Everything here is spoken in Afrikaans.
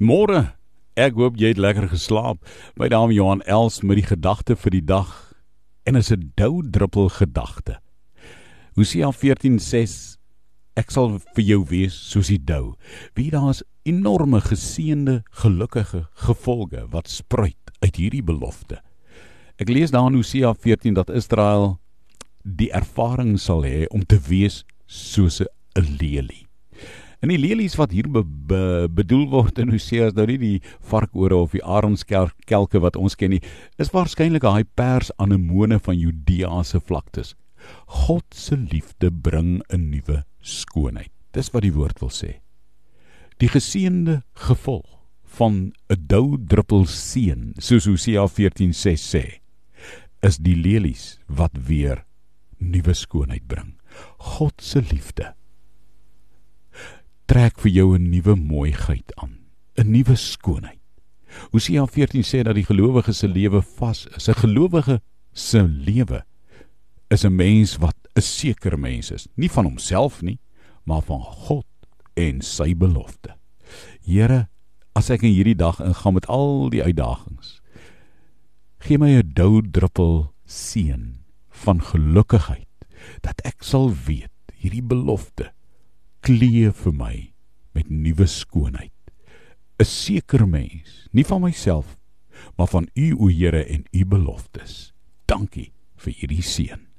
Môre. Ek hoop jy het lekker geslaap. My naam Johan Els met die gedagte vir die dag en is 'n dou druppel gedagte. Hosea 14:6 Ek sal vir jou wees soos die dou. Wie daar's enorme geseënde, gelukkige gevolge wat spruit uit hierdie belofte. Ek lees daar in Hosea 14 dat Israel die ervaring sal hê om te wees soos 'n lelie. En die lelies wat hier be, be, bedoel word in Hosea is nou nie die varkore of die arenskelke wat ons ken nie, is waarskynlik daai pers anemone van Judea se vlaktes. God se liefde bring 'n nuwe skoonheid. Dis wat die woord wil sê. Die geseënde gevolg van 'n dou druppel seën, soos Hosea 14:6 sê, is die lelies wat weer nuwe skoonheid bring. God se liefde trek vir jou 'n nuwe mooiheid aan, 'n nuwe skoonheid. Hosea 14 sê dat die gelowige se lewe vas is. 'n Gelowige se lewe is 'n mens wat 'n sekere mens is, nie van homself nie, maar van God en sy belofte. Here, as ek in hierdie dag ingaan met al die uitdagings, gee my 'n dou druppel seën van gelukkigheid dat ek sal weet hierdie belofte kleef vir my met nuwe skoonheid. 'n Seker mens, nie van myself, maar van U o Here en U beloftes. Dankie vir hierdie seën.